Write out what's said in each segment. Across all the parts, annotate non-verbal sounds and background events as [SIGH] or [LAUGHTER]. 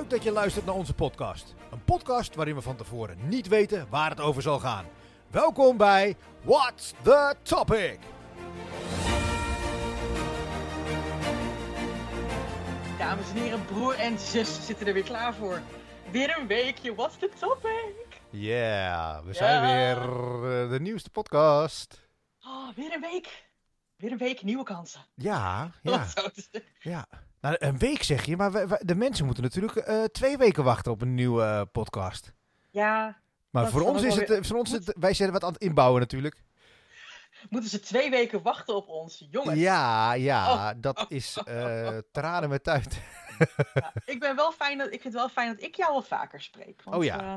Leuk dat je luistert naar onze podcast. Een podcast waarin we van tevoren niet weten waar het over zal gaan. Welkom bij What's the Topic? Dames en heren, broer en zus zitten er weer klaar voor. Weer een weekje, what's the topic? Yeah, we zijn weer eh, de nieuwste podcast. Oh, weer een week. Weer een week, nieuwe kansen. Ja, ja, ja. Nou, een week zeg je, maar we- we- de mensen moeten natuurlijk eh, twee weken wachten op een nieuwe eh, podcast. Ja, Maar Dat voor ons is het, weer- eh, voor ons is het, wij zijn wat aan het inbouwen natuurlijk. moeten ze twee weken wachten op ons, jongens. Ja, ja, Oh. dat is eh [LAUGHS] tranen met. Ja, ik, ben wel fijn dat, ik vind het wel fijn dat ik jou wel vaker spreek. Want, Oh ja. eh,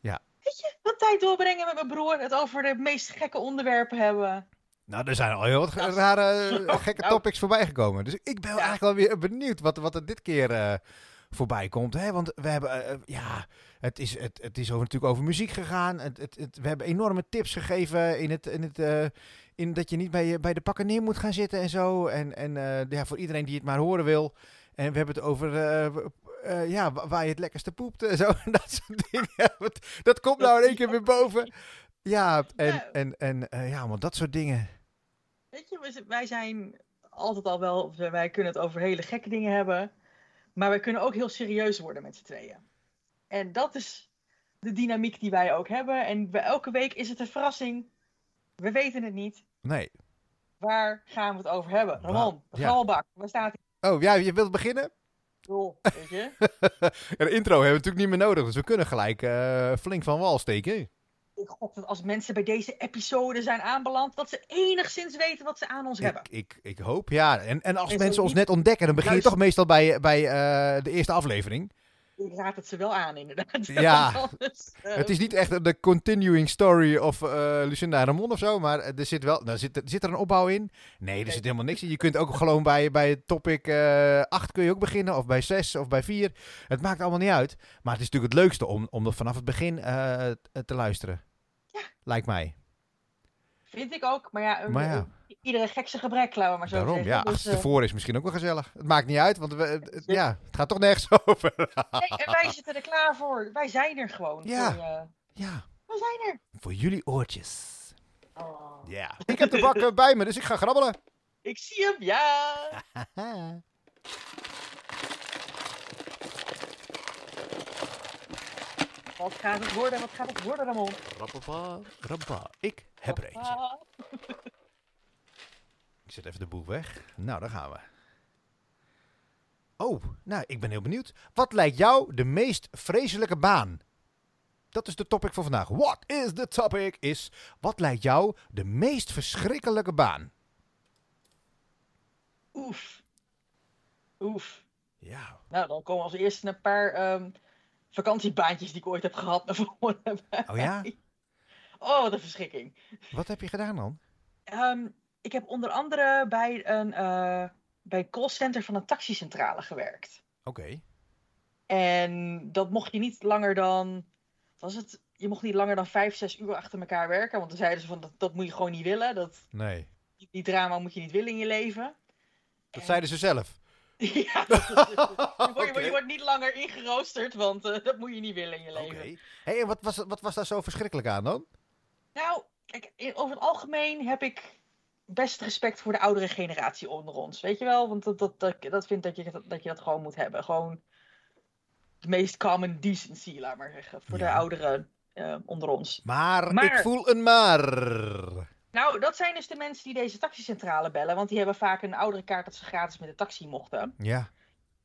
Ja. Weet je, wat tijd doorbrengen met mijn broer, het over de meest gekke onderwerpen hebben. Nou, er zijn al heel wat rare, eh, [LAUGHS] gekke Nou. topics voorbij gekomen. Dus ik ben Ja. eigenlijk wel weer benieuwd wat, wat er dit keer eh, voorbij komt. Hè? Want we hebben, eh, ja, het is, het, het is over, natuurlijk over muziek gegaan. Het, het, het- we hebben enorme tips gegeven in het, in het, in dat je niet bij, bij de pakken neer moet gaan zitten en zo. En, en ja, voor iedereen die het maar horen wil. En we hebben het over, ja, wa- waar je het lekkerste poept en zo. [LAUGHS] En dat soort dingen. dat, komt nou in één keer weer boven. Ja, en, Ja. en, en ja, want dat soort dingen. Weet je, wij zijn altijd al wel, wij kunnen het over hele gekke dingen hebben. Maar wij kunnen ook heel serieus worden met z'n tweeën. En dat is de dynamiek die wij ook hebben. En bij elke week is het een verrassing. We weten het niet. Nee. Waar gaan we het over hebben? Ramon, de ja. galbak, waar staat hij? Oh, ja, je wilt beginnen? Joh, weet je? [LAUGHS] Ja, de intro hebben we natuurlijk niet meer nodig, dus we kunnen gelijk eh, flink van wal steken. Ik gok dat als mensen bij deze episode zijn aanbeland, dat ze enigszins weten wat ze aan ons hebben. Ik, ik, hoop, ja. En, en als En mensen ons net ontdekken, dan begin je toch meestal bij, bij eh, de eerste aflevering. Ik raad het ze wel aan, inderdaad. Ja. [LAUGHS] Anders, eh, Het is niet echt de continuing story of eh, Lucinda Ramon of zo, maar er zit wel, nou, zit, zit er een opbouw in? Nee, er Nee. zit helemaal niks in. Je kunt ook gewoon bij, bij topic eh 8 kun je ook beginnen, of bij 6 of bij 4. Het maakt allemaal niet uit. Maar het is natuurlijk het leukste om, om er vanaf het begin te luisteren. Ja. Lijkt mij. Vind ik ook, maar ja, Maar ja. iedere gek zijn gebrek, laten we maar zo Daarom, zeggen. ja. Dus, eh, ervoor is, misschien ook wel gezellig. Het maakt niet uit, want we, het, ja, het gaat toch nergens [LAUGHS] over. nee, en wij zitten er klaar voor. Wij zijn er gewoon. Ja. Voor, eh, ja, we zijn er. voor jullie oortjes. Oh. Ja. Ik heb de bak bij me, dus ik ga grabbelen. Ik zie hem, ja. [LAUGHS] Wat gaat het worden? Wat gaat het worden, Ramon? Rappapa, rappa. Ik heb er eentje. Ik zet even de boel weg. Nou, daar gaan we. Oh, nou, ik ben heel benieuwd. Wat lijkt jou de meest vreselijke baan? Dat is de topic voor vandaag. What is the topic? Is, wat lijkt jou de meest verschrikkelijke baan? Oef. Oef. Ja, Nou, dan komen als eerste een paar ehm, vakantiebaantjes die ik ooit heb gehad naar voren. Oh ja? [LAUGHS] Oh, wat een verschrikking. wat heb je gedaan dan? Ehm, ik heb onder andere bij een, eh bij een callcenter van een taxicentrale gewerkt. Oké. En dat mocht je niet langer dan. Was het? Je mocht niet langer dan vijf, zes uur achter elkaar werken. Want dan zeiden ze van dat, dat moet je gewoon niet willen. Dat, Nee. die, die drama moet je niet willen in je leven. Dat En- zeiden ze zelf. [LAUGHS] ja, [LAUGHS] je, wordt, je wordt- Oké. je wordt niet langer ingeroosterd, want eh, dat moet je niet willen in je Oké. leven. Hey, en wat was, wat was daar zo verschrikkelijk aan dan? Nou, kijk, over het algemeen heb ik best respect voor de oudere generatie onder ons. Weet je wel? Want dat, dat, dat, dat vind dat je, dat, dat je dat gewoon moet hebben. Gewoon de meest common decency, laat maar zeggen. Voor de ouderen eh, onder ons. Maar, Maar- ik voel een maar. Nou, dat zijn dus de mensen die deze taxicentrale bellen. Want die hebben vaak een oudere kaart dat ze gratis met de taxi mochten. Ja.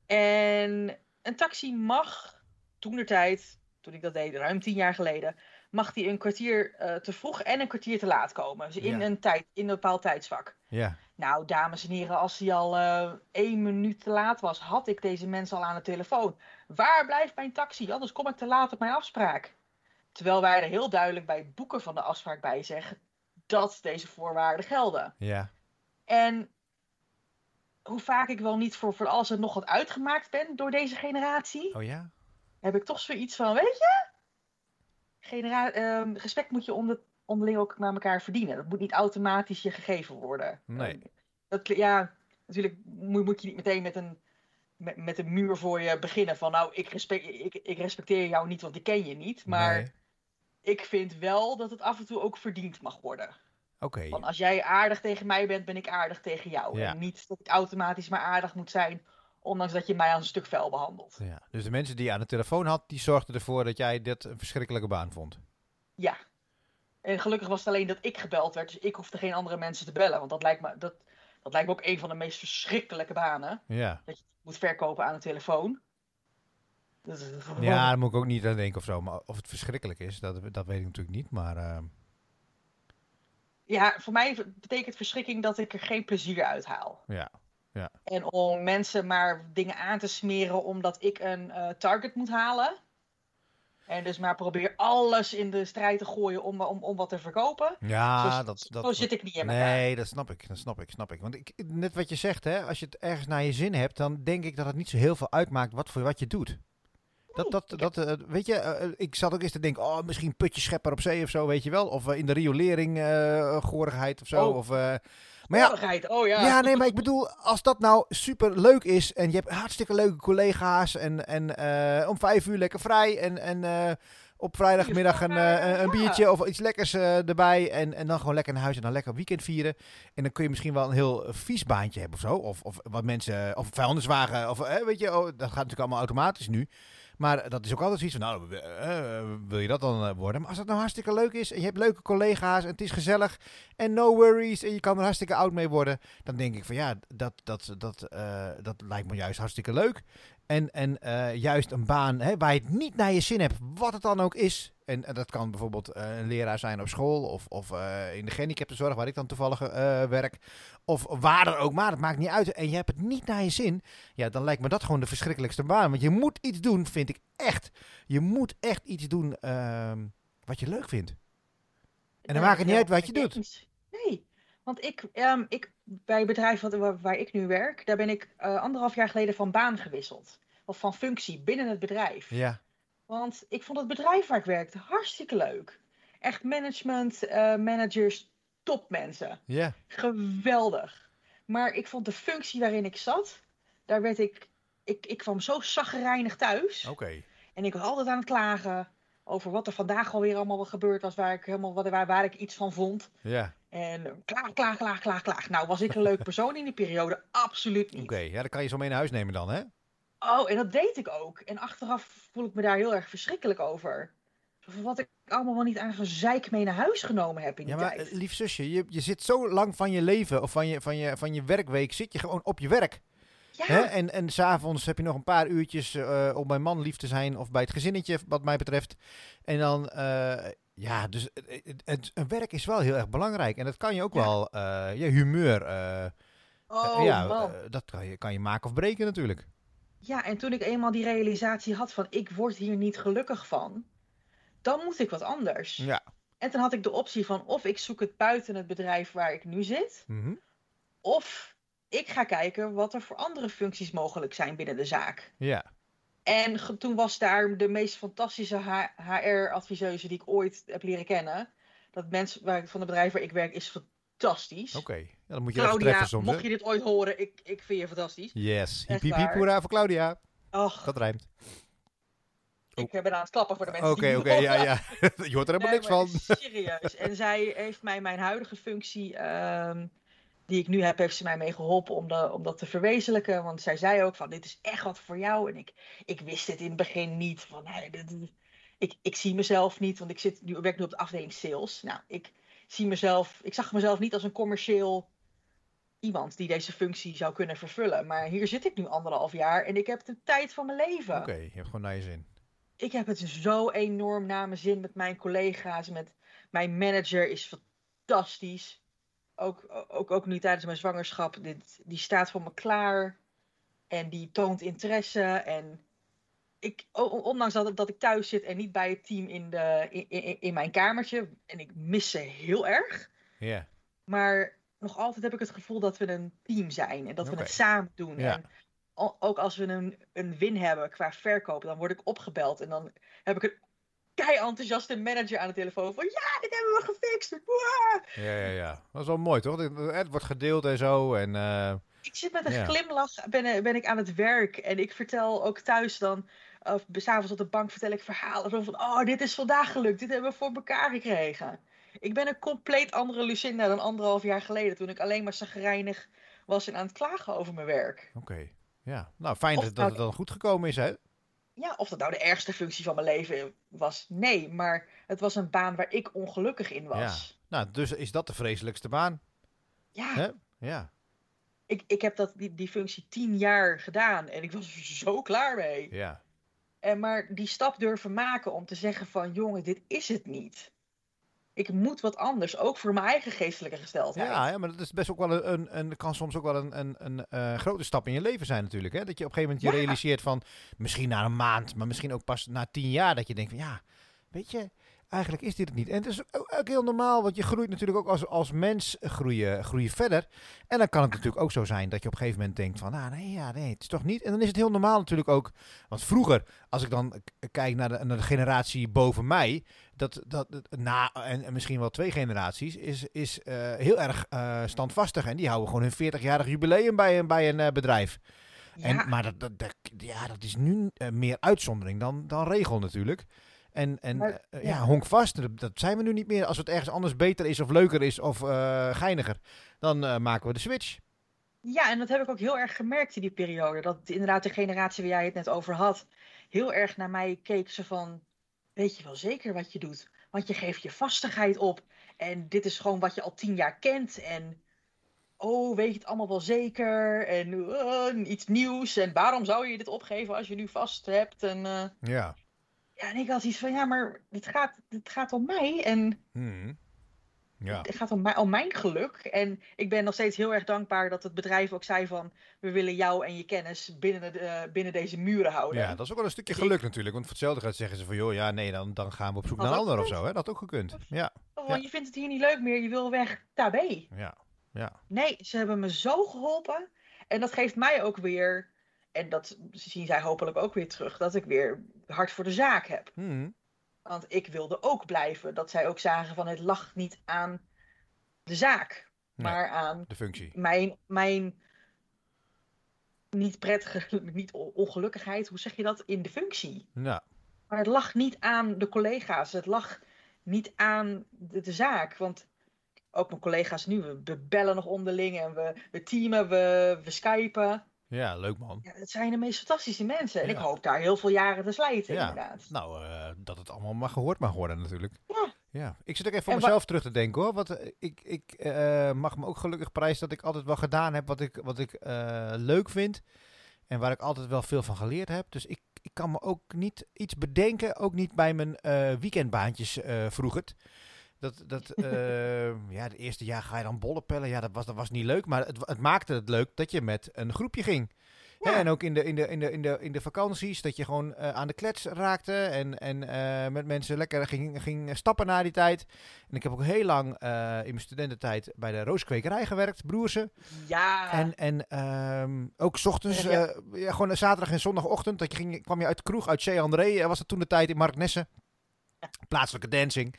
En een taxi mag, toen de tijd, toen ik dat deed, ruim tien jaar geleden, mag die een kwartier eh, te vroeg en een kwartier te laat komen. Dus in Ja. een tijd, in een bepaald tijdsvak. Ja. Nou, dames en heren, als hij al eh, één minuut te laat was, had ik deze mensen al aan de telefoon. Waar blijft mijn taxi? Anders kom ik te laat op mijn afspraak. Terwijl wij er heel duidelijk bij het boeken van de afspraak bij zeggen dat deze voorwaarden gelden. Ja. En hoe vaak ik wel niet voor, voor alles en nog wat uitgemaakt ben door deze generatie, Oh ja? heb ik toch zoiets van, weet je, Genera ehm, respect moet je onder, onderling ook naar elkaar verdienen. Dat moet niet automatisch je gegeven worden. Nee. Ehm, dat, ja, natuurlijk moet, moet je niet meteen met een met, met een muur voor je beginnen van nou, ik, respect, ik, ik respecteer jou niet, want ik ken je niet. Maar Nee. Ik vind wel dat het af en toe ook verdiend mag worden. Oké. Want als jij aardig tegen mij bent, ben ik aardig tegen jou. Ja. En niet dat ik automatisch maar aardig moet zijn, ondanks dat je mij als een stuk vuil behandelt. Ja. Dus de mensen die je aan de telefoon had, die zorgden ervoor dat jij dit een verschrikkelijke baan vond. Ja. En gelukkig was het alleen dat ik gebeld werd, dus ik hoefde geen andere mensen te bellen. Want dat lijkt me, dat, dat lijkt me ook een van de meest verschrikkelijke banen. Ja. Dat je moet verkopen aan de telefoon. Dat Ja, [LAUGHS] daar moet ik ook niet aan denken of zo. Maar of het verschrikkelijk is, dat, dat weet ik natuurlijk niet. Maar eh, ja, voor mij betekent verschrikking dat ik er geen plezier uit haal. ja. En om mensen maar dingen aan te smeren omdat ik een eh, target moet halen. En dus maar probeer alles in de strijd te gooien om, om, om wat te verkopen. Ja, zo, dat, zo dat, zit ik niet in elkaar. Nee, dat snap ik. Dat snap ik, snap ik. Want ik, net wat je zegt, hè, als je het ergens naar je zin hebt, dan denk ik dat het niet zo heel veel uitmaakt wat voor wat je doet. Dat, dat, dat, eh, weet je, eh, ik zat ook eens te denken, oh, misschien putjeschepper op zee of zo, weet je wel. Of eh, in de riolering eh goorigheid of zo. Oh. Of, eh, maar ja, oh ja. ja, nee, maar ik [LAUGHS] bedoel, als dat nou super leuk is en je hebt hartstikke leuke collega's en, en eh, om vijf uur lekker vrij en, en eh, op vrijdagmiddag een, eh, een biertje of iets lekkers eh, erbij en, en dan gewoon lekker naar huis en dan lekker weekend vieren. En dan kun je misschien wel een heel vies baantje hebben of zo. Of, of wat mensen, of vuilniswagen, of eh, weet je, oh, dat gaat natuurlijk allemaal automatisch nu. Maar dat is ook altijd zoiets van, nou, eh, eh, wil je dat dan eh, worden? Maar als het nou hartstikke leuk is en je hebt leuke collega's en het is gezellig en no worries en je kan er hartstikke oud mee worden, dan denk ik van ja, dat, dat, dat, dat lijkt me juist hartstikke leuk. En, en juist een baan hè, waar je het niet naar je zin hebt, wat het dan ook is. En, dat kan bijvoorbeeld eh, een leraar zijn op school of, of eh, in de gehandicaptenzorg, waar ik dan toevallig eh, werk. Of waar dan ook maar, dat maakt niet uit. En je hebt het niet naar je zin, ja, dan lijkt me dat gewoon de verschrikkelijkste baan. Want je moet iets doen, vind ik echt. Je moet echt iets doen ehm, wat je leuk vindt. En dan maakt het niet uit wat je doet. Nee, want ik, ehm, ik bij het bedrijf waar, waar ik nu werk, daar ben ik anderhalf jaar geleden van baan gewisseld. Of van functie binnen het bedrijf. Ja, Want ik vond het bedrijf waar ik werkte hartstikke leuk. Echt management, eh, managers, topmensen. ja, Geweldig. Maar ik vond de functie waarin ik zat, daar werd ik, ik, ik kwam zo zaggerijnig thuis. oké. En ik was altijd aan het klagen over wat er vandaag alweer allemaal gebeurd was, waar ik, helemaal, waar, waar ik iets van vond. Ja, En klaag, klaag, klaag, klaag, klaag. Nou, was ik een leuke persoon in die periode? Absoluut niet. oké. Ja, dan kan je zo mee naar huis nemen dan, hè? Oh, en dat deed ik ook. En achteraf voel ik me daar heel erg verschrikkelijk over. Wat ik allemaal wel niet aan gezeik mee naar huis genomen heb in die Ja, maar tijd. eh, lief zusje, je, je zit zo lang van je leven of van je, van, je, van je werkweek, zit je gewoon op je werk. ja, Hè? En, en s'avonds heb je nog een paar uurtjes eh, om bij man lief te zijn of bij het gezinnetje, wat mij betreft. En dan, eh, ja, dus het, het, een werk is wel heel erg belangrijk. En dat kan je ook Ja. wel, je humeur, oh ja, dat kan je, kan je maken of breken natuurlijk. Ja, en toen ik eenmaal die realisatie had van ik word hier niet gelukkig van, dan moet ik wat anders. Ja. En toen had ik de optie van of ik zoek het buiten het bedrijf waar ik nu zit, Mhm. of ik ga kijken wat er voor andere functies mogelijk zijn binnen de zaak. Ja, En toen was daar de meest fantastische HR-adviseuse die ik ooit heb leren kennen. Dat mens waar, ik- van het bedrijf waar ik werk is fantastisch. oké. Ja, dan moet je even Claudia, treffen soms, mocht hè? je dit ooit horen, ik, ik vind je fantastisch. Yes, hiep hiep hoera voor Claudia. Och, Dat rijmt. ik ben aan het klappen voor de mensen Oké, die oké, het ja, ja. [LAUGHS] je hoort er helemaal Nee, niks van. Serieus. En zij heeft mij mijn huidige functie, ehm, die ik nu heb, heeft ze mij mee geholpen om, de, om dat te verwezenlijken. Want zij zei ook van, dit is echt wat voor jou. En ik, ik wist dit in het begin niet. Van, nee, dit- ik, ik zie mezelf niet, want ik zit nu, werk nu op de afdeling sales. Nou, ik zie mezelf, ik zag mezelf niet als een commercieel iemand die deze functie zou kunnen vervullen. Maar hier zit ik nu anderhalf jaar en ik heb de tijd van mijn leven Oké, je hebt gewoon naar je zin. ik heb het zo enorm naar mijn zin met mijn collega's. Met mijn manager is fantastisch. Ook, ook, ook nu tijdens mijn zwangerschap. Dit, die staat voor me klaar. En die toont interesse. En ik, ondanks dat, dat ik thuis zit en niet bij het team in, de, in, in, in mijn kamertje. En ik mis ze heel erg. Ja, Maar nog altijd heb ik het gevoel dat we een team zijn. En dat we het samen doen. Ja. En ook als we een, een win hebben qua verkoop, dan word ik opgebeld. En dan heb ik een kei enthousiaste manager aan de telefoon. Van ja, dit hebben we gefixt. Ja, ja, ja. Dat is wel mooi, toch? Het, wordt gedeeld en zo. En eh, Ik zit met een Ja. glimlach, ben, eh, ben ik aan het werk. En ik vertel ook thuis dan, of s'avonds op de bank vertel ik verhalen van, oh, dit is vandaag gelukt, dit hebben we voor elkaar gekregen. Ik ben een compleet andere Lucinda dan anderhalf jaar geleden, toen ik alleen maar zagrijnig was en aan het klagen over mijn werk. Oké. Ja, nou fijn Of dat, nou- het dan goed gekomen is, hè? Ja, of dat nou de ergste functie van mijn leven was, nee, maar het was een baan waar ik ongelukkig in was. Nou, dus is dat de vreselijkste baan. Ja, Hè? Ja. ik, ik heb dat, die, die functie tien jaar gedaan en ik was er zo klaar mee. Ja. En maar die stap durven maken om te zeggen van jongen, dit is het niet. Ik moet wat anders, ook voor mijn eigen geestelijke gesteldheid. Ja, ja, maar dat is best ook wel een, een, een kan soms ook wel een, een, een eh, grote stap in je leven zijn natuurlijk. Hè? Dat je op een gegeven moment je Ja. realiseert van, misschien na een maand, maar misschien ook pas na tien jaar, dat je denkt van ja, weet je, eigenlijk is dit het niet. En het is ook, heel normaal, want je groeit natuurlijk ook als, als mens, groeien, groeien verder. En dan kan het natuurlijk ook zo zijn dat je op een gegeven moment denkt van, nou nee, ja, nee, het is toch niet. En dan is het heel normaal natuurlijk ook, want vroeger, als ik dan kijk naar de, naar de generatie boven mij, dat, dat, na, en, en misschien wel twee generaties, is, is eh, heel erg eh, standvastig. En die houden gewoon hun 40-jarig jubileum bij, een- bij een eh, bedrijf. Ja, En, maar dat, dat, dat- ja, dat is nu eh, meer uitzondering dan, dan regel natuurlijk. En, en Maar, eh, ja. ja. honkvast, dat, dat zijn we nu niet meer. Als het ergens anders beter is of leuker is of eh, geiniger, dan eh, maken we de switch. ja, en dat heb ik ook heel erg gemerkt in die periode. Dat inderdaad de generatie waar jij het net over had, heel erg naar mij keek ze van, weet je wel zeker wat je doet? Want je geeft je vastigheid op. En dit is gewoon wat je al tien jaar kent. En oh, weet je het allemaal wel zeker? En eh, iets nieuws. En waarom zou je dit opgeven als je nu vast hebt? En Ja. Ja, en ik had iets van, ja, maar het gaat, het gaat om mij en Hmm. Ja. het gaat om, mij, om mijn geluk. En ik ben nog steeds heel erg dankbaar dat het bedrijf ook zei van, we willen jou en je kennis binnen, de, eh, binnen deze muren houden. ja, dat is ook wel een stukje ik- geluk natuurlijk. Want voor hetzelfde gaat zeggen ze van, joh, ja, nee, dan, dan gaan we op zoek naar een ander of zo. Hè? Dat had ook gekund. Ja, Oh, ja. Je vindt het hier niet leuk meer, je wil weg, tabé. ja, ja. Nee, ze hebben me zo geholpen. En dat geeft mij ook weer, en dat zien zij hopelijk ook weer terug, dat ik weer hart voor de zaak heb. Hmm. Want ik wilde ook blijven. Dat zij ook zagen van, het lag niet aan de zaak, Nee. maar aan De functie. mijn, mijn niet prettige, niet on- ongelukkigheid, hoe zeg je dat, in de functie. Nou, Maar het lag niet aan de collega's, het lag niet aan de, de zaak. Want ook mijn collega's nu, we, we bellen nog onderling en we, we teamen, we, we skypen. Ja, leuk man. Ja, het zijn de meest fantastische mensen. En Ja. ik hoop daar heel veel jaren te slijten, Ja. inderdaad. Nou, eh, dat het allemaal maar gehoord mag worden natuurlijk. Ja. Ja, ik zit ook even voor mezelf terug te denken hoor. Want eh, ik, ik eh, mag me ook gelukkig prijzen dat ik altijd wel gedaan heb wat ik, wat ik leuk vind. En waar ik altijd wel veel van geleerd heb. Dus ik, ik kan me ook niet iets bedenken. Ook niet bij mijn weekendbaantjes vroeger. Dat, dat, [LAUGHS] eh, ja, de eerste jaar ga je dan bollen pellen. Ja, dat was, dat was niet leuk. Maar het, het maakte het leuk dat je met een groepje ging. Hè, en ook in de, in, de, in, de, in, de, in de vakanties, dat je gewoon eh, aan de klets raakte. En, en eh, met mensen lekker ging, ging stappen na die tijd. En ik heb ook heel lang eh, in mijn studententijd bij de rooskwekerij gewerkt, broersen. Ja, En, en ehm, ook 's ochtends, Ja, ja. ja, gewoon zaterdag en zondagochtend. Dat je ging, kwam je uit de kroeg, uit Chez André, was dat toen de tijd in Marknessen. Plaatselijke dancing.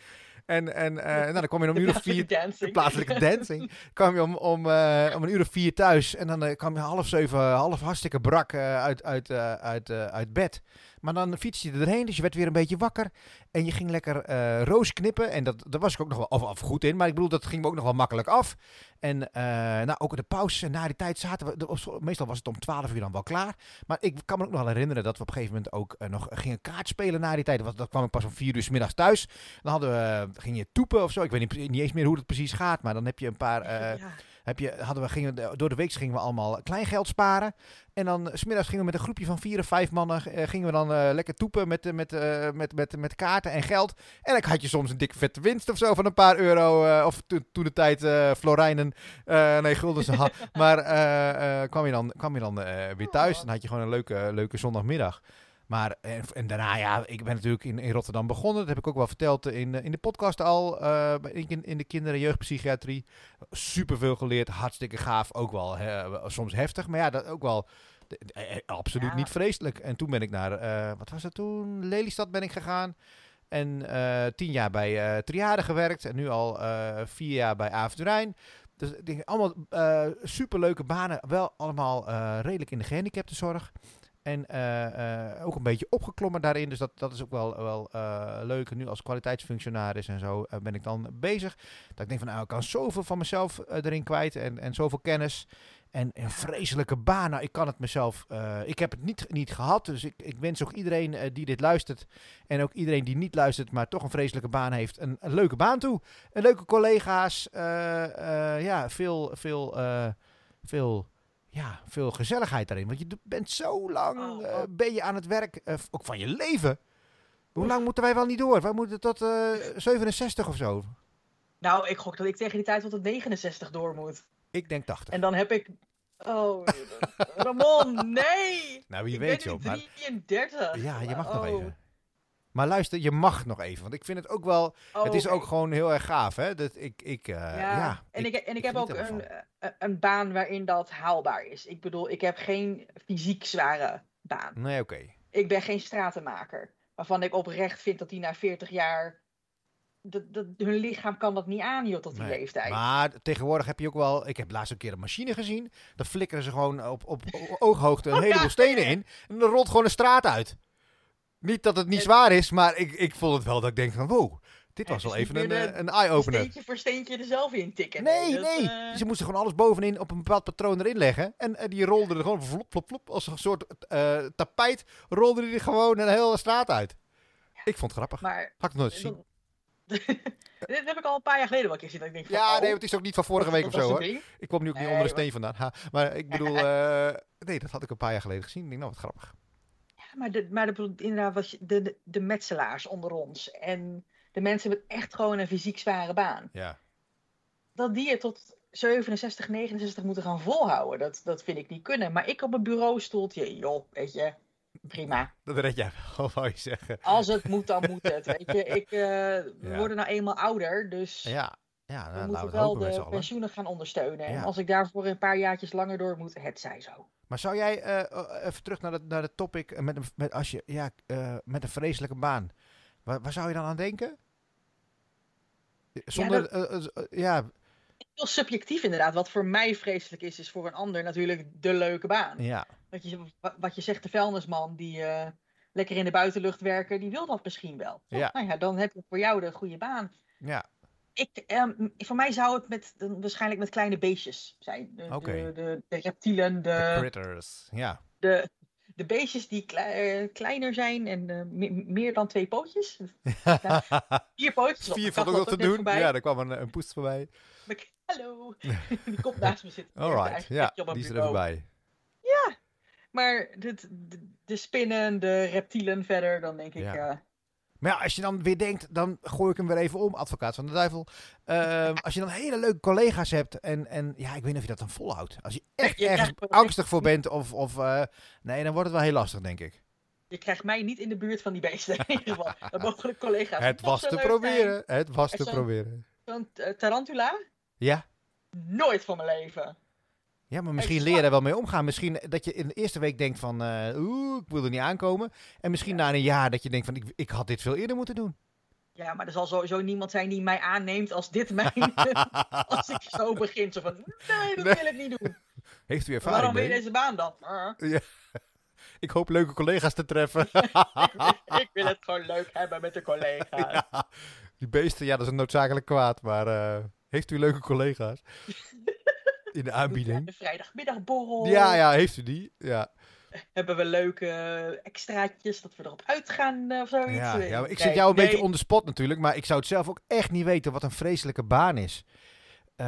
En, en eh, nou, dan kwam je om een uur of vier dancing. plaatselijke dancing. kwam je om, om, eh, om een uur of vier thuis. En dan eh, kwam je half zeven, half hartstikke brak uit, uit, uit, uit bed. Maar dan fietste je erheen, dus je werd weer een beetje wakker. En je ging lekker eh, roos knippen. En dat, daar was ik ook nog wel of goed in. Maar ik bedoel, dat ging me ook nog wel makkelijk af. En eh, nou, ook in de pauzes en na die tijd zaten we... de- meestal was het om twaalf uur dan wel klaar. Maar ik kan me ook nog wel herinneren dat we op een gegeven moment ook eh, nog gingen kaart spelen na die tijd. Dat, was, dat kwam ik pas om vier uur 's middags thuis. Dan hadden we, ging je toepen of zo. Ik weet niet, niet eens meer hoe het precies gaat. Maar dan heb je een paar... Ja. Heb je, hadden we, gingen, we- door de week gingen we allemaal kleingeld sparen. En dan eh, smiddags gingen we met een groepje van vier of vijf mannen... eh, gingen we dan eh, lekker toepen met, met, met, met, met kaarten en geld. En dan had je soms een dikke vette winst of zo van een paar euro. of to- toen de tijd florijnen. nee, gulden. ze had. [LAUGHS] maar kwam je dan, kwam je dan weer thuis. Dan had je gewoon een leuke, leuke zondagmiddag. Maar en, en daarna, ja, ik ben natuurlijk in, in Rotterdam begonnen. Dat heb ik ook wel verteld in, eh, in de podcast al. eh, in, in de kinder- en jeugdpsychiatrie. Superveel geleerd, hartstikke gaaf. Ook wel soms heftig, maar ja, dat ook wel eh, eh, absoluut Ja. niet vreselijk. En toen ben ik naar, eh, wat was het toen? Lelystad ben ik gegaan. En eh, tien jaar bij eh Triade gewerkt. En nu al eh, vier jaar bij Aventurijn. dus ik denk allemaal eh superleuke banen. Wel allemaal eh, redelijk in de gehandicaptenzorg. En eh, eh, ook een beetje opgeklommen daarin. Dus dat, dat is ook wel, wel eh, leuk. Nu als kwaliteitsfunctionaris en zo ben ik dan bezig. Dat ik denk van nou, ik kan zoveel van mezelf erin kwijt. En, en zoveel kennis. En een vreselijke baan. Nou, ik kan het mezelf. ik heb het niet, niet gehad. Dus ik, ik wens ook iedereen die dit luistert. En ook iedereen die niet luistert, maar toch een vreselijke baan heeft. Een, leuke baan toe. En leuke collega's. ja, veel, veel, veel, ja, veel gezelligheid daarin. Want je bent zo lang. Oh, eh, oh. ben je aan het werk. eh, ook van je leven. Hoe lang moeten wij wel niet door? Wij moeten tot eh 67 of zo. Nou, ik gok dat ik tegen die tijd tot het 69 door moet. Ik denk 80. En dan heb ik. Oh, Ramon, nee! [LAUGHS] nou, wie ik weet joh. nu Maar 33. Ja, je mag nog Oh. even. Maar luister, je mag nog even. Want ik vind het ook wel. Oh, het is ook gewoon heel erg gaaf, hè? Dat ik. ik eh, Ja, ja, en ik, en ik, heb ook een, eh, een baan waarin dat haalbaar is. Ik bedoel, ik heb geen fysiek zware baan. Nee, oké. Ik ben geen stratenmaker. Waarvan ik oprecht vind dat die na 40 jaar. Dat, dat, hun lichaam kan dat niet aan, joh, tot die Nee. leeftijd. Maar tegenwoordig heb je ook wel. Ik heb laatst een keer een machine gezien. Dan flikkeren ze gewoon op, op, op ooghoogte een Oh, ja, heleboel stenen in. En dan rolt gewoon een straat uit. Niet dat het niet En- zwaar is, maar ik, ik vond het wel dat ik denk van wow. Dit was Het wel even een, eh, de- een eye-opener. Steentje voor steentje er zelf in tikken. Nee, dat, nee. eh, Ze moesten gewoon alles bovenin op een bepaald patroon erin leggen. En, en die rolde er gewoon flop, flop, flop. Als een soort eh, tapijt rolde die er gewoon een hele straat uit. Ik vond het grappig. Maar. Had ik nooit gezien. [LAUGHS] Dit heb ik al een paar jaar geleden wel een keer gezien. Dat ik denk van, Ja, oh, nee, het is ook niet van vorige week of zo hoor. ding. Ik kwam nu ook niet Nee, onder maar- steen vandaan. Ha, maar ik bedoel, [LAUGHS] eh, nee, dat had ik een paar jaar geleden gezien. Ik denk, nou wat grappig. Maar, de, maar de, inderdaad, was je- de, de, de metselaars onder ons. En de mensen met echt gewoon een fysiek zware baan. Ja. Dat die het tot 67, 69 moeten gaan volhouden. Dat, dat vind ik niet kunnen. Maar ik op een bureaustoeltje, joh, weet je. Prima. Dat red jij wel, [LAUGHS] wou je zeggen. Als het moet, dan moet het. Weet je, ik, eh, we Ja. worden nou eenmaal ouder. Dus Ja, ja we nou, laten moeten we het wel de pensioenen gaan ondersteunen. Ja. En als ik daarvoor een paar jaartjes langer door moet, het zij zo. Maar zou jij, eh, eh, even terug naar het naar de topic, eh, met een, met, als je, ja, met een vreselijke baan. Waar, waar zou je dan aan denken? Zonder, dat- ja, Heel subjectief inderdaad. Wat voor mij vreselijk is, is voor een ander natuurlijk de leuke baan. ja, Wat je, wa- wat je zegt, de vuilnisman die lekker in de buitenlucht werken, die wil dat misschien wel. Ja. Nou ja, dan heb je voor jou de goede baan. ja, Ik, ehm, voor mij zou het met, waarschijnlijk met kleine beestjes zijn. De, de, de, de reptielen, de critters, ja. de, de beestjes die eh, kleiner zijn en eh, me- meer dan twee pootjes. [LAUGHS] Vier pootjes. Vier valt ook nog te doen. voorbij. Ja, er kwam een, een poes voorbij. Ik- Hallo. [LAUGHS] die komt naast me zitten. Alright, Eigenlijk ja, die is er even bij. Maar de, de, spinnen, de reptielen verder, dan denk ik... Ja. eh, Maar ja, als je dan weer denkt, dan gooi ik hem weer even om, advocaat van de duivel. Ehm, als je dan hele leuke collega's hebt en, en ja, ik weet niet of je dat dan volhoudt. Als je [LAUGHS] echt Je ergens krijgt- angstig voor bent of, of eh, nee, dan wordt het wel heel lastig, denk ik. Je krijgt mij niet in de buurt van die beesten. In ieder geval. Dat [LAUGHS] mogelijk collega's. Het was te proberen, het was te proberen. Zo'n eh, tarantula? Ja? Nooit van mijn leven. Ja, maar misschien Exact. leer je daar wel mee omgaan. Misschien dat je in de eerste week denkt van, eh, oeh, ik wil er niet aankomen. En misschien na een jaar dat je denkt van, ik, ik had dit veel eerder moeten doen. Ja, maar er zal sowieso niemand zijn die mij aanneemt als dit [LAUGHS] mijn... [LAUGHS] als ik zo begin. Zo van, nee, dat Nee. wil ik niet doen. Heeft u Waarom ervaring wil je mee? deze baan dan? Uh, Ik hoop leuke collega's te treffen. [LAUGHS] ik wil het gewoon leuk hebben met de collega's. Ja, die beesten, ja, dat is een noodzakelijk kwaad. Maar eh, heeft u leuke collega's? In de aanbieding. De vrijdagmiddagborrel. Ja, ja, heeft u die? Ja, Hebben we leuke extraatjes dat we erop uitgaan eh, of zoiets? ja, ja maar ik Nee, zit jou een nee. beetje on the spot natuurlijk. Maar ik zou het zelf ook echt niet weten wat een vreselijke baan is. Eh,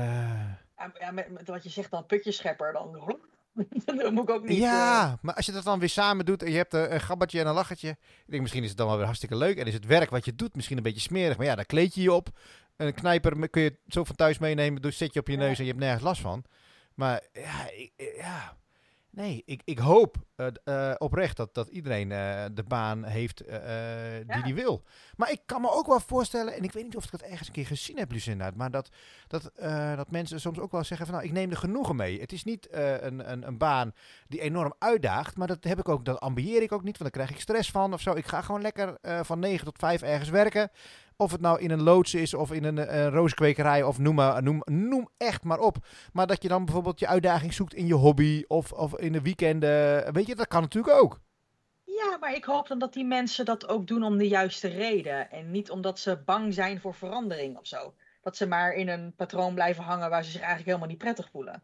Ja, met, met wat je zegt dan putjeschepper, dan... [LAUGHS] dat moet ik ook niet... eh, ja, maar als je dat dan weer samen doet en je hebt een, een gabbertje en een lachertje. Ik denk, misschien is het dan wel weer hartstikke leuk. En is het werk wat je doet misschien een beetje smerig. Maar ja, daar kleed je je op. Een knijper kun je zo van thuis meenemen. Dus zet je op je neus en je hebt nergens last van. Maar ja, ik, ja. nee, ik, ik hoop eh, eh, oprecht dat, dat iedereen eh, de baan heeft eh, eh, die Ja. die wil. Maar ik kan me ook wel voorstellen, en ik weet niet of ik dat ergens een keer gezien heb, Lucinda, maar dat, dat, eh, dat mensen soms ook wel zeggen van nou, ik neem er genoegen mee. Het is niet eh, een, een, een baan die enorm uitdaagt, maar dat heb ik ook, dat ambieer ik ook niet, want dan krijg ik stress van of zo. Ik ga gewoon lekker eh, van 9 tot 5 ergens werken. Of het nou in een loods is of in een, een rooskwekerij of noem, maar, noem, noem echt maar op. Maar dat je dan bijvoorbeeld je uitdaging zoekt in je hobby of, of in de weekenden. Weet je, dat kan natuurlijk ook. Ja, maar ik hoop dan dat die mensen dat ook doen om de juiste reden. En niet omdat ze bang zijn voor verandering of zo. Dat ze maar in een patroon blijven hangen waar ze zich eigenlijk helemaal niet prettig voelen.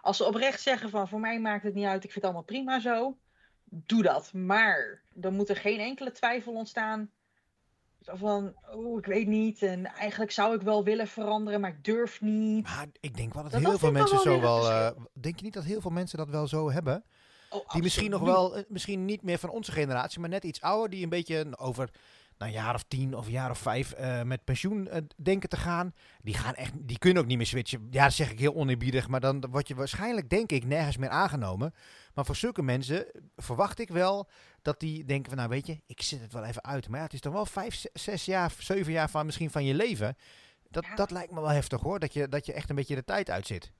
Als ze oprecht zeggen van voor mij maakt het niet uit, ik vind het allemaal prima zo. Doe dat. Maar dan moet er geen enkele twijfel ontstaan. Van, oh, ik weet niet. En eigenlijk zou ik wel willen veranderen, maar ik durf niet. Maar ik denk wel dat, heel veel mensen zo wel. Uh, denk je niet dat heel veel mensen dat wel zo hebben? Oh, die misschien nog wel, eh, misschien niet meer van onze generatie, maar net iets ouder, die een beetje over nou, een jaar of tien of een jaar of vijf uh, met pensioen uh, denken te gaan. Die, gaan echt, die kunnen ook niet meer switchen. Ja, dat zeg ik heel oneerbiedig, maar dan word je waarschijnlijk, denk ik, nergens meer aangenomen. Maar voor zulke mensen verwacht ik wel dat die denken van, nou weet je, ik zet het wel even uit. Maar ja, het is toch wel vijf, zes jaar, zeven jaar van misschien van je leven. Dat, dat lijkt me wel heftig hoor, dat je, dat je echt een beetje de tijd uitzit.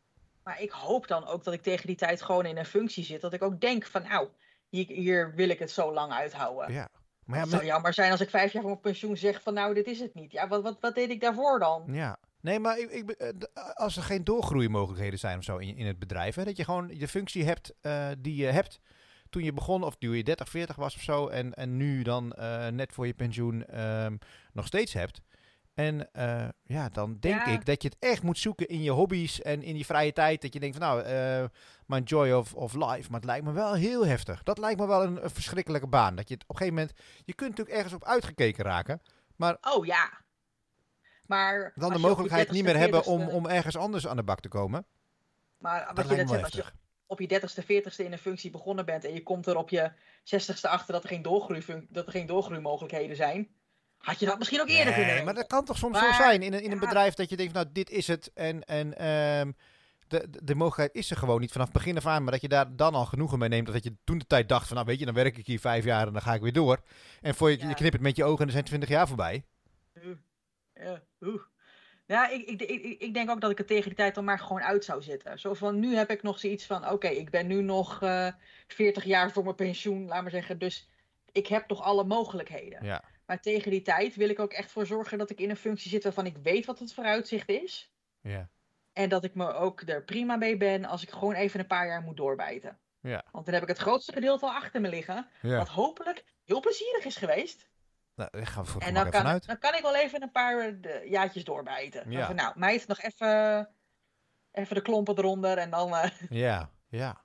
Maar ik hoop dan ook dat ik tegen die tijd gewoon in een functie zit. Dat ik ook denk van, nou, hier, hier wil ik het zo lang uithouden. Ja. Maar ja, het zou jammer zijn als ik vijf jaar van mijn pensioen zeg van, nou, dit is het niet. Ja, wat, wat, wat deed ik daarvoor dan? Ja. Nee, maar ik, ik, eh, als er geen doorgroeimogelijkheden zijn of zo in, in het bedrijf, hè, dat je gewoon de functie hebt uh, die je hebt toen je begon, of toen je 30, 40 was of zo, en, en nu dan uh, net voor je pensioen um, nog steeds hebt. En uh, ja, dan denk ja. ik dat je het echt moet zoeken in je hobby's en in je vrije tijd. Dat je denkt van nou, uh, mijn joy of, of life. Maar het lijkt me wel heel heftig. Dat lijkt me wel een, een, verschrikkelijke baan. Dat je het op een gegeven moment, je kunt natuurlijk ergens op uitgekeken raken. Maar oh ja. Maar dan de mogelijkheid niet meer hebben om, om ergens anders aan de bak te komen. Maar wat je net zegt, als je op je 30ste, 40ste in een functie begonnen bent en je komt er op je 60ste achter dat er geen, doorgroei, dat er geen doorgroeimogelijkheden zijn had je dat misschien ook eerder nee, maar dat kan toch soms maar, zo zijn in een, in een bedrijf dat je denkt, nou, dit is het. En, en um, de, de, de, mogelijkheid is er gewoon niet vanaf het begin af aan. Maar dat je daar dan al genoegen mee neemt. Dat je toen de tijd dacht van, nou weet je, dan werk ik hier vijf jaar en dan ga ik weer door. En voor je, ja. je knipt met je ogen en er zijn twintig jaar voorbij. Ja, oeh. Ja, ik, ik, ik, ik, denk ook dat ik het tegen die tijd dan maar gewoon uit zou zitten. Zo van, nu heb ik nog zoiets van, oké, okay, ik ben nu nog uh, 40 jaar voor mijn pensioen, laat maar zeggen. Dus ik heb toch alle mogelijkheden. Ja. Maar tegen die tijd wil ik ook echt voor zorgen dat ik in een functie zit waarvan ik weet wat het vooruitzicht is. Ja. En dat ik me ook er prima mee ben als ik gewoon even een paar jaar moet doorbijten. Ja. Want dan heb ik het grootste gedeelte al achter me liggen. Wat hopelijk heel plezierig is geweest. Nou, daar gaan we voor en dan kan, uit. dan kan ik wel even een paar de, jaartjes doorbijten. Ja. Van, nou, meid, nog even, even de klompen eronder en dan... Uh... [LAUGHS] Ja, ja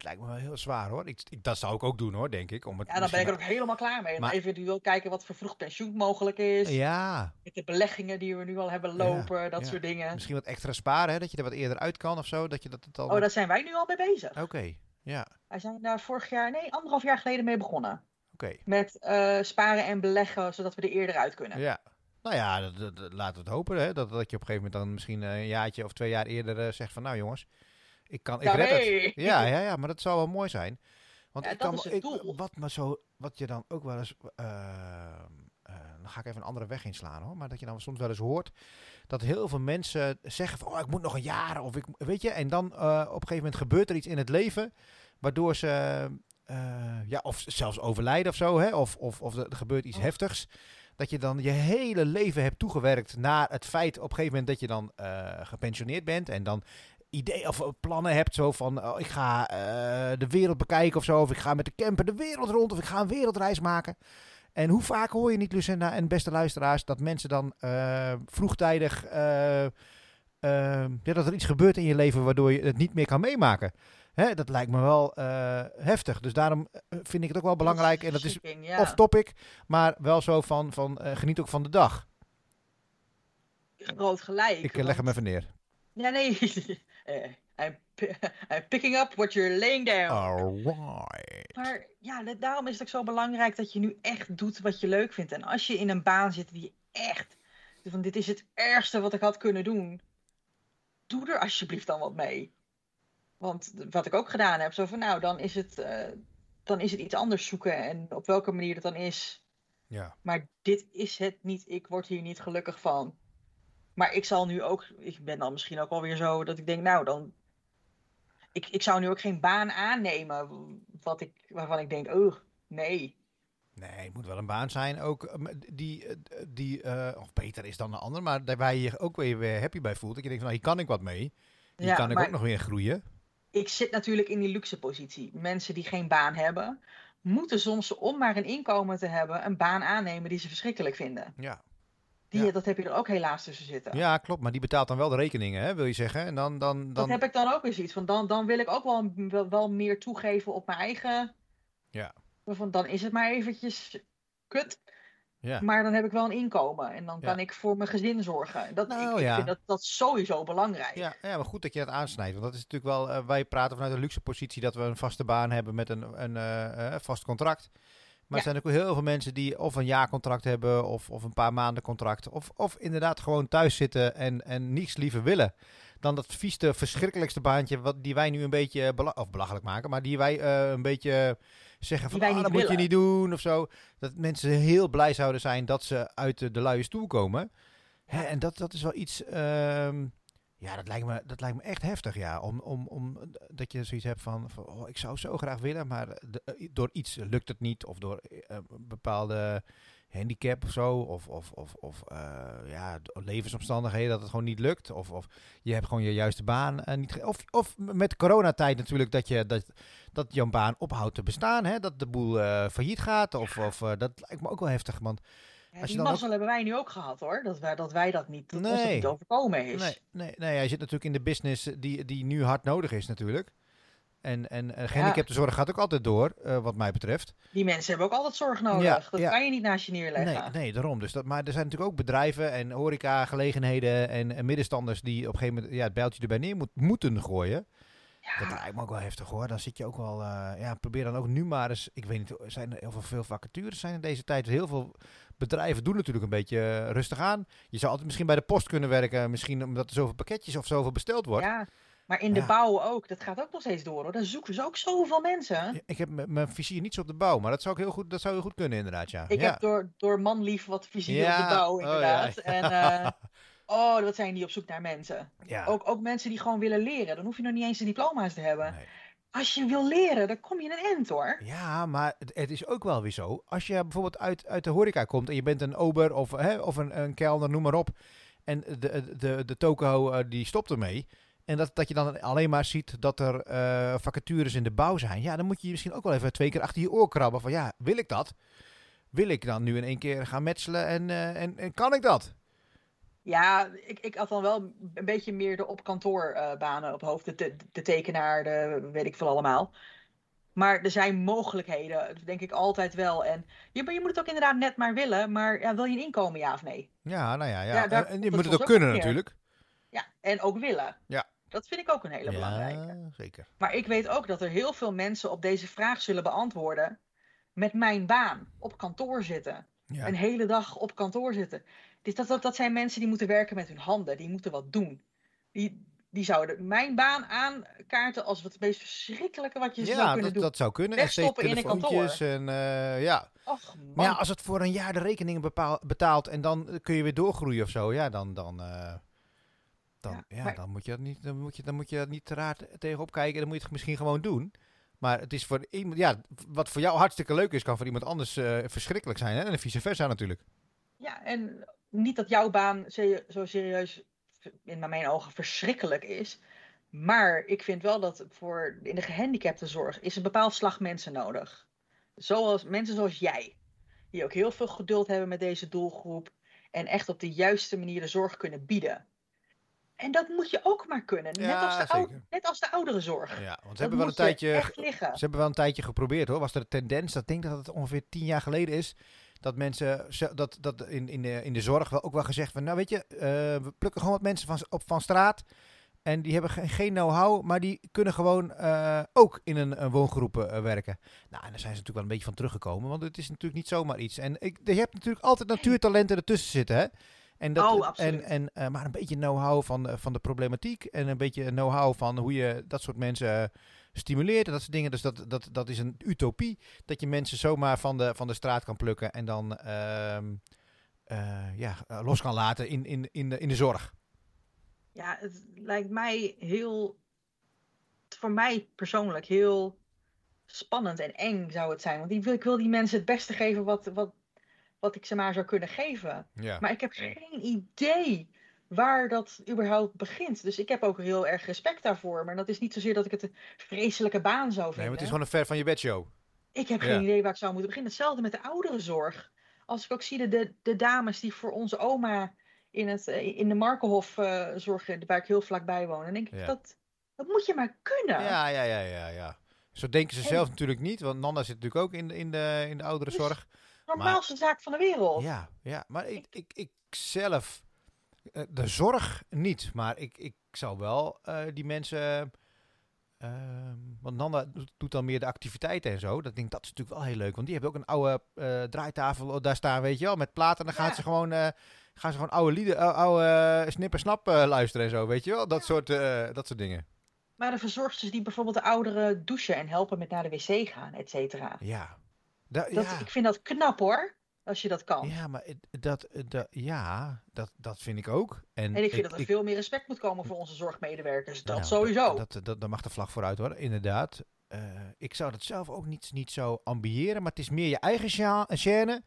het lijkt me wel heel zwaar hoor. Ik, ik, dat zou ik ook doen hoor, denk ik. Om het ja, dan ben ik er ook helemaal klaar mee. Maar... Eventueel kijken wat vervroegd pensioen mogelijk is. Ja. Met de beleggingen die we nu al hebben lopen, ja, dat ja. soort dingen. Misschien wat extra sparen, hè? dat je er wat eerder uit kan of zo. Dat je dat, al... Oh, daar zijn wij nu al mee bezig. Oké, okay. ja. Wij zijn daar vorig jaar, nee, anderhalf jaar geleden mee begonnen. Okay. Met uh, sparen en beleggen, zodat we er eerder uit kunnen. Ja. Nou ja, dat, dat, dat, laten we het hopen. Hè? Dat, dat je op een gegeven moment dan misschien een jaartje of twee jaar eerder uh, zegt van... Nou jongens, ik kan, ik ja, red hey. het. Ja, ja, ja, maar dat zou wel mooi zijn. Want ja, ik kan, ik. Wat, maar zo, wat je dan ook wel eens. Uh, uh, dan ga ik even een andere weg inslaan hoor. Maar dat je dan soms wel eens hoort. Dat heel veel mensen zeggen van. Oh, ik moet nog een jaar. Of ik. Weet je. En dan op een gegeven moment gebeurt er iets in het leven. Waardoor ze. Ja, of zelfs overlijden of zo. Hè? Of, of, of er gebeurt iets oh. heftigs. Dat je dan je hele leven hebt toegewerkt naar het feit op een gegeven moment dat je dan gepensioneerd bent. En dan idee of plannen hebt. Zo van, oh, ik ga uh, de wereld bekijken of zo. Of ik ga met de camper de wereld rond. Of ik ga een wereldreis maken. En hoe vaak hoor je niet, Lucinda en beste luisteraars, dat mensen dan uh, vroegtijdig... Uh, ja, dat er iets gebeurt in je leven waardoor je het niet meer kan meemaken. Hè, dat lijkt me wel heftig. Dus daarom vind ik het ook wel belangrijk. En dat is ja. off topic. Maar wel zo van, van geniet ook van de dag. Groot gelijk. Ik leg hem even neer. Ja, nee. [LAUGHS] I'm, [LAUGHS] I'm, picking up what you're laying down. Alright. Maar ja, daarom is het ook zo belangrijk dat je nu echt doet wat je leuk vindt. En als je in een baan zit die echt... Van dit is het ergste wat ik had kunnen doen. Doe er alsjeblieft dan wat mee. Want wat ik ook gedaan heb, zo van nou, dan is het, uh, dan is het iets anders zoeken. En op welke manier dat dan is. Ja. Maar dit is het niet. Ik word hier niet gelukkig van. Maar ik zal nu ook, ik ben dan misschien ook alweer zo dat ik denk, nou dan. Ik, ik zou nu ook geen baan aannemen wat ik, waarvan ik denk, oh nee. Nee, het moet wel een baan zijn ook eh, die, eh, die eh, of beter is dan de ander, maar waar je je ook weer, weer happy bij voelt. Dat je denkt, van, nou, hier kan ik wat mee. Hier Ja, kan ik maar- ook nog weer groeien. Ik zit natuurlijk in die luxe positie. Mensen die geen baan hebben, moeten soms om maar een inkomen te hebben, een baan aannemen die ze verschrikkelijk vinden. Ja. Die, Ja. Dat heb je er ook helaas tussen zitten. ja, klopt. Maar die betaalt dan wel de rekeningen, hè, wil je zeggen. En dan, dan, Dat dan, heb ik dan ook weer zoiets van. Dan, dan wil ik ook wel, wel, wel meer toegeven op mijn eigen. Ja. Van, dan is het maar eventjes kut. Ja. Maar dan heb ik wel een inkomen. En dan Ja. kan ik voor mijn gezin zorgen. Dat, Nou, ik, ik ja. vind dat, dat sowieso belangrijk. Ja, ja, maar goed dat je dat aansnijdt. Want dat is natuurlijk wel, eh, wij praten vanuit een luxe positie dat we een vaste baan hebben met een, een eh, vast contract. Maar er zijn ook heel veel mensen die of een jaarcontract hebben of, of een paar maanden contract. Of, of inderdaad gewoon thuis zitten en, en niets liever willen. Dan dat vieste, verschrikkelijkste baantje wat, die wij nu een beetje bela- of belachelijk maken. Maar die wij eh, een beetje zeggen van ah, dat moet je willen." niet doen of zo. Dat mensen heel blij zouden zijn dat ze uit de, de luie stoel komen. Hè, en dat, dat is wel iets... ehm, ja, dat lijkt me, dat lijkt me echt heftig, ja. Om, om, om, dat je zoiets hebt van, van oh, ik zou zo graag willen, maar de- eh, door iets lukt het niet. Of door eh, bepaalde handicap of zo. Of, of, of, of eh, ja, levensomstandigheden dat het gewoon niet lukt. Of, of je hebt gewoon je juiste baan eh, niet. Of, of met coronatijd natuurlijk dat je dat, dat jouw baan ophoudt te bestaan. Hè? Dat de boel eh, failliet gaat. Of, of dat lijkt me ook wel heftig. Want Ja, Als je die mazzel hebben wij nu ook gehad hoor. Dat wij dat, wij dat niet, dat Nee. niet overkomen is. Nee, nee, nee, hij zit natuurlijk in de business die, die nu hard nodig is natuurlijk. En, en eh, gehandicaptenzorg gaat ook altijd door, eh, wat mij betreft. Die mensen hebben ook altijd zorg nodig. Ja, dat ja. kan je niet naast je neerleggen. Nee, nee, daarom. Dus dat, maar er zijn natuurlijk ook bedrijven en horeca-gelegenheden en, en middenstanders die op een gegeven moment ja, het bijltje erbij neer moet, moeten gooien. Ja, Dat lijkt me ook wel heftig hoor. Dan zit je ook wel, eh, ja, probeer dan ook nu maar eens, ik weet niet, zijn er heel veel, veel vacatures zijn in deze tijd. Heel veel bedrijven doen natuurlijk een beetje rustig aan. Je zou altijd misschien bij de post kunnen werken, misschien omdat er zoveel pakketjes of zoveel besteld wordt. ja, maar in de Ja. bouw ook. Dat gaat ook nog steeds door hoor. Daar zoeken ze ook zoveel mensen. Ja, Ik heb mijn vizier niet zo op de bouw, maar dat zou, ik heel goed, dat zou heel goed kunnen inderdaad, ja. Ik ja. heb door, door manlief wat vizier op de bouw oh, inderdaad. ja. [LAUGHS] En eh, oh, wat zijn die op zoek naar mensen. Ook, ook mensen die gewoon willen leren. Dan hoef je nog niet eens de diploma's te hebben. Nee. Als je wil leren, dan kom je een end hoor. Ja, maar het, is ook wel weer zo. Als je bijvoorbeeld uit, uit de horeca komt en je bent een ober of, hè, of een, een kelner, noem maar op. En de, de, de, de toko eh, die stopt ermee. En dat, dat je dan alleen maar ziet dat er eh, vacatures in de bouw zijn. Ja, dan moet je je misschien ook wel even twee keer achter je oor krabben. Van ja, wil ik dat? Wil ik dan nu in één keer gaan metselen en, eh, en, en kan ik dat? Ja, ik, ik had dan wel een beetje meer de op kantoor eh, banen op hoofd. De, de, de tekenaar, de weet ik veel allemaal. Maar er zijn mogelijkheden, denk ik altijd wel. En je, je moet het ook inderdaad net maar willen. Maar ja, wil je een inkomen, ja of nee? Ja, nou ja, ja. En, je moet het ook kunnen neer. natuurlijk. Ja, en ook willen. Ja. Dat vind ik ook een hele belangrijke. Ja, zeker. Maar ik weet ook dat er heel veel mensen op deze vraag zullen beantwoorden. Met mijn baan, op kantoor zitten. Ja. Een hele dag op kantoor zitten. Dus dat, dat, dat zijn mensen die moeten werken met hun handen. Die moeten wat doen. Die, die zouden mijn baan aankaarten als het meest verschrikkelijke wat je zou Ja, kunnen dat, doen. dat zou kunnen. En steeds Wegstoppen in een telefoontjes en eh, ja. Och. Maar ja, als het voor een jaar de rekeningen betaalt en dan kun je weer doorgroeien of zo, ja, dan, dan, eh, dan, ja, maar- dan moet je dat niet, dan moet je, dan moet je dat niet te raar te- tegenop kijken. Dan moet je het misschien gewoon doen. Maar het is voor iemand, ja, wat voor jou hartstikke leuk is, kan voor iemand anders eh, verschrikkelijk zijn. Hè? En vice versa natuurlijk. Ja, en niet dat jouw baan zo serieus in mijn ogen verschrikkelijk is. Maar ik vind wel dat voor in de gehandicaptenzorg is een bepaald slag mensen nodig. Zoals mensen zoals jij. Die ook heel veel geduld hebben met deze doelgroep. En echt op de juiste manier de zorg kunnen bieden. En dat moet je ook maar kunnen. Net, Ja, als, de ou- zeker. net als de ouderenzorg. Ja, want ze hebben wel een tijdje. Ze hebben wel een tijdje geprobeerd hoor. Was er een tendens, dat ik denk dat het ongeveer tien jaar geleden is. Dat mensen, dat, dat in, in, de, in de zorg wel ook wel gezegd van, nou weet je, eh, we plukken gewoon wat mensen van, op van straat. En die hebben geen, geen know-how, maar die kunnen gewoon eh, ook in een, een woongroep eh, werken. Nou, en daar zijn ze natuurlijk wel een beetje van teruggekomen, want het is natuurlijk niet zomaar iets. En ik, je hebt natuurlijk altijd natuurtalenten ertussen zitten, hè? En dat, Oh, absoluut. En, en, eh, maar een beetje know-how van, de- van de problematiek en een beetje know-how van hoe je dat soort mensen eh, stimuleert en dat soort dingen. Dus dat, dat, dat is een utopie, dat je mensen zomaar van de, van de straat kan plukken en dan ehm, eh, ja, los kan laten in, in, in, de, in de zorg. Ja, het lijkt mij heel, voor mij persoonlijk heel spannend en eng zou het zijn. Want ik wil, ik wil die mensen het beste geven wat, wat, wat ik ze maar zou kunnen geven. Ja. Maar ik heb geen idee waar dat überhaupt begint. Dus ik heb ook heel erg respect daarvoor. Maar dat is niet zozeer dat ik het een vreselijke baan zou vinden. Nee, maar het is gewoon een ver van je bedshow. Ik heb Ja. geen idee waar ik zou moeten beginnen. Hetzelfde met de ouderenzorg. Als ik ook zie de, de, de dames die voor onze oma in, het, eh, in de Markenhof eh, zorgen, waar ik heel vlakbij woon. Dan denk ik, Ja. dat, dat moet je maar kunnen. Ja, ja, ja, ja, ja. Zo denken ze En- zelf natuurlijk niet, want Nanda zit natuurlijk ook in de, in de, in de ouderenzorg. Normaalste zaak van de wereld. Ja, ja, maar ik, ik, ik zelf, eh, de zorg niet, maar ik, ik zou wel eh, die mensen, ehm, want Nanda doet- dan meer de activiteiten en zo. Dat denk ik, dat is natuurlijk wel heel leuk, want die hebben ook een oude eh, draaitafel daar staan, weet je wel, met platen. En dan ze gewoon, gaan ze gewoon oude lieden, ou- oude eh, snip en snap eh, luisteren en zo, weet je wel. Dat, soort, dat soort dingen. Maar de verzorgsters die bijvoorbeeld de ouderen douchen en helpen met naar de wc gaan, et cetera. Ja. Dat, ja. Ik vind dat knap hoor, als je dat kan. Ja, maar dat, dat, ja, dat, dat vind ik ook. En, En ik vind dat er veel meer respect moet komen voor onze zorgmedewerkers. Dat nou, sowieso. Dat, dat, daar mag de vlag vooruit hoor, inderdaad. Eh, ik zou dat zelf ook niet, niet zo ambiëren, maar het is meer je eigen scène.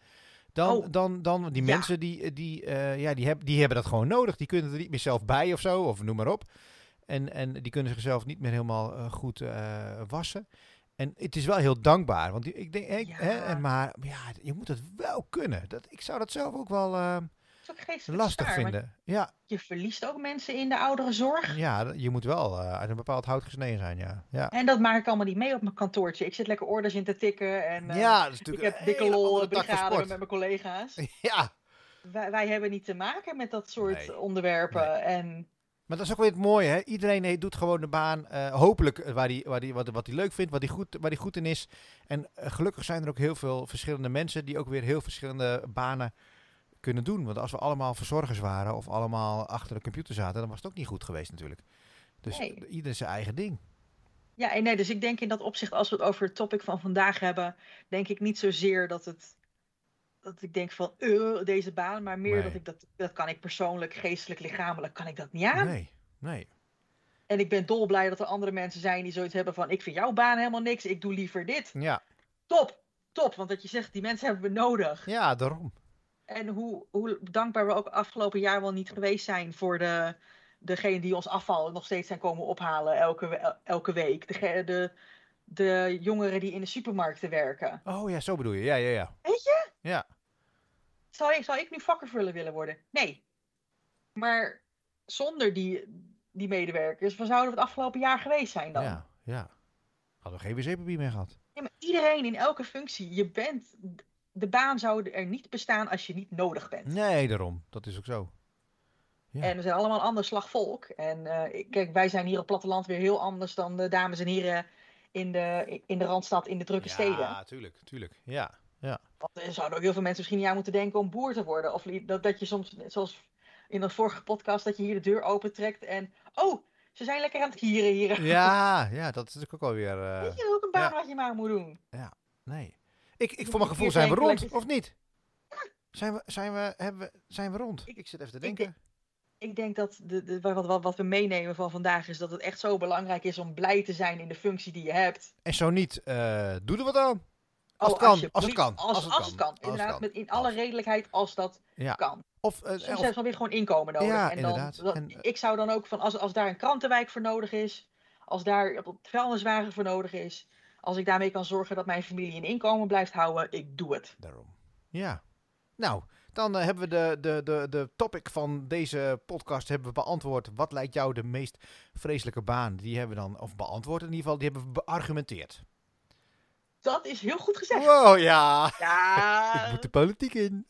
Dan, Oh. dan, dan die Ja. mensen die, die, eh, ja, die, heb, die hebben dat gewoon nodig. Die kunnen er niet meer zelf bij of zo, of noem maar op. En, en die kunnen zichzelf niet meer helemaal eh, goed eh, wassen. En het is wel heel dankbaar. Want ik denk, Ja. hè, maar ja, je moet het wel kunnen. Dat, ik zou dat zelf ook wel eh, ook geestelijk lastig zwaar, vinden. Ja, Je verliest ook mensen in de ouderenzorg. ja, je moet wel eh, uit een bepaald hout gesneden zijn, ja. Ja, En dat maak ik allemaal niet mee op mijn kantoortje. Ik zit lekker orders in te tikken. En eh, ja dat is ik natuurlijk heb een dikke lol brigade met mijn collega's. [LAUGHS] Ja, Wij, wij hebben niet te maken met dat soort Nee. onderwerpen. En maar dat is ook weer het mooie, hè. Iedereen he- doet gewoon de baan, eh, hopelijk eh, waar die, waar die, wat, wat hij leuk vindt, wat hij goed, waar hij goed in is. En eh, gelukkig zijn er ook heel veel verschillende mensen die ook weer heel verschillende banen kunnen doen. Want als we allemaal verzorgers waren of allemaal achter de computer zaten, dan was het ook niet goed geweest natuurlijk. Dus Nee. ieder zijn eigen ding. ja, en nee, dus ik denk in dat opzicht, als we het over het topic van vandaag hebben, denk ik niet zozeer dat het. Dat ik denk van "Eh, deze baan, maar meer Nee. dat ik dat, dat kan ik persoonlijk, geestelijk, lichamelijk, kan ik dat niet aan. Nee, nee. En ik ben dolblij dat er andere mensen zijn die zoiets hebben van: ik vind jouw baan helemaal niks, ik doe liever dit. Ja, Top, top, want dat je zegt, die mensen hebben we nodig. ja daarom. En hoe, hoe dankbaar we ook afgelopen jaar wel niet geweest zijn voor de, degene die ons afval nog steeds zijn komen ophalen elke, elke week. De, de, de jongeren die in de supermarkten werken. Oh ja, zo bedoel je. Ja, ja, ja. Weet je? Ja, Zou, ik- zou ik nu vakkenvuller willen worden? Nee. Maar zonder die, die medewerkers, waar zouden we het afgelopen jaar geweest zijn dan? ja, ja. Hadden we geen wc-papier meer gehad. Nee, maar iedereen in elke functie, je bent, de baan zou er niet bestaan als je niet nodig bent. Nee, daarom. Dat is ook zo. Ja. En we zijn allemaal een ander slag volk. En eh, kijk, wij zijn hier op platteland weer heel anders dan de dames en heren in de, in de Randstad, in de drukke steden. Ja, tuurlijk, tuurlijk. Ja, ja. Want er zouden ook heel veel mensen misschien niet aan moeten denken om boer te worden. Of dat, dat je soms, zoals in de vorige podcast, dat je hier de deur opentrekt en... Oh, ze zijn lekker aan het kieren hier. [LAUGHS] Ja, ja, dat is ook alweer... eh Weet je ook een baan ja. wat je maar moet doen? nee. Ik, ik voor mijn een gevoel zijn we rond, of niet? Zijn we, zijn we, hebben we, zijn we rond? Ik, Ik- zit even te denken. Ik denk dat de, de, wat, wat, wat we meenemen van vandaag is dat het echt zo belangrijk is om blij te zijn in de functie die je hebt. En zo niet, eh doe er wat aan. Als Oh, het kan, als het kan, Als, het kan, kan. als het Inderdaad, kan. met in alle redelijkheid als dat Ja. kan. Of, eh, Soms of- hebben gewoon inkomen nodig. Ja, en dan, inderdaad. dan- En- ik zou dan ook van, als, als daar een krantenwijk voor nodig is, als daar een vuilniswagen voor nodig is, als ik daarmee kan zorgen dat mijn familie een inkomen blijft houden, ik doe het. Daarom. Ja. Nou, dan eh, hebben we de, de, de, de topic van deze podcast hebben we beantwoord. Wat lijkt jou de meest vreselijke baan? Die hebben we dan, of beantwoord in ieder geval, die hebben we beargumenteerd. Dat is heel goed gezegd. Wow, ja. Ja, [LAUGHS] Ik moet de politiek in.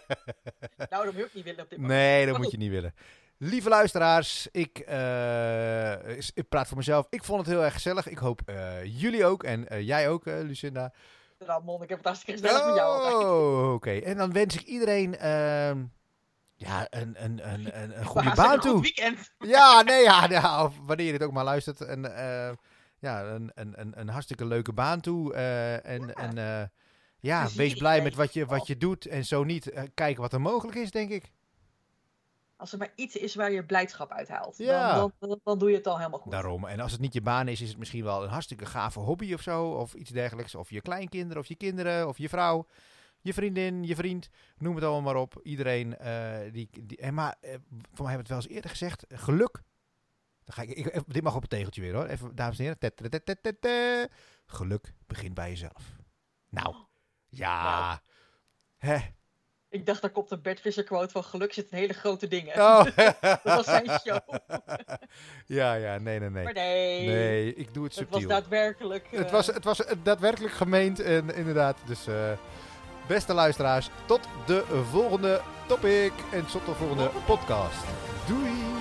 [LAUGHS] nou, dat moet je ook niet willen op dit moment. Nee, dat moet je niet willen. Lieve luisteraars, ik, eh, ik praat voor mezelf. Ik vond het heel erg gezellig. Ik hoop eh, jullie ook en eh, jij ook, Lucinda. Ramon, ik heb het hartstikke gezellig met jou. Oh, oké. En dan wens ik iedereen ehm, ja, een, een, een, een, een goede baan goed toe. weekend. Ja, nee, ja, wanneer je dit ook maar luistert. En, ja, een, een, een, een hartstikke leuke baan toe. eh, en Ja. en eh, ja, Plezier wees blij met wat je, wat je doet. En zo niet, eh, kijken wat er mogelijk is, denk ik. Als er maar iets is waar je blijdschap uithaalt, Ja. dan, dan, dan doe je het al helemaal goed. Daarom. En als het niet je baan is, is het misschien wel een hartstikke gave hobby of zo. Of iets dergelijks. Of je kleinkinderen, of je kinderen, of je vrouw. Je vriendin, je vriend. Noem het allemaal maar op. Iedereen eh, die... die en maar, eh, voor mij hebben we het wel eens eerder gezegd. Geluk. Dan ga ik, dit mag op het tegeltje weer hoor. Even, dames en heren. Tet, tet, tet. Geluk begint bij jezelf. Nou. Ja. Hè. Ik dacht, daar komt een Bert Visser quote van geluk zitten hele grote dingen. Oh. [LAUGHS] Dat was zijn show. [LAUGHS] ja, ja. Nee, nee, nee. Maar nee, Nee, ik doe het het subtiel. was daadwerkelijk... Het eh, was, het was daadwerkelijk gemeend, en, inderdaad. Dus eh, beste luisteraars, tot de volgende topic en tot de volgende podcast. Doei!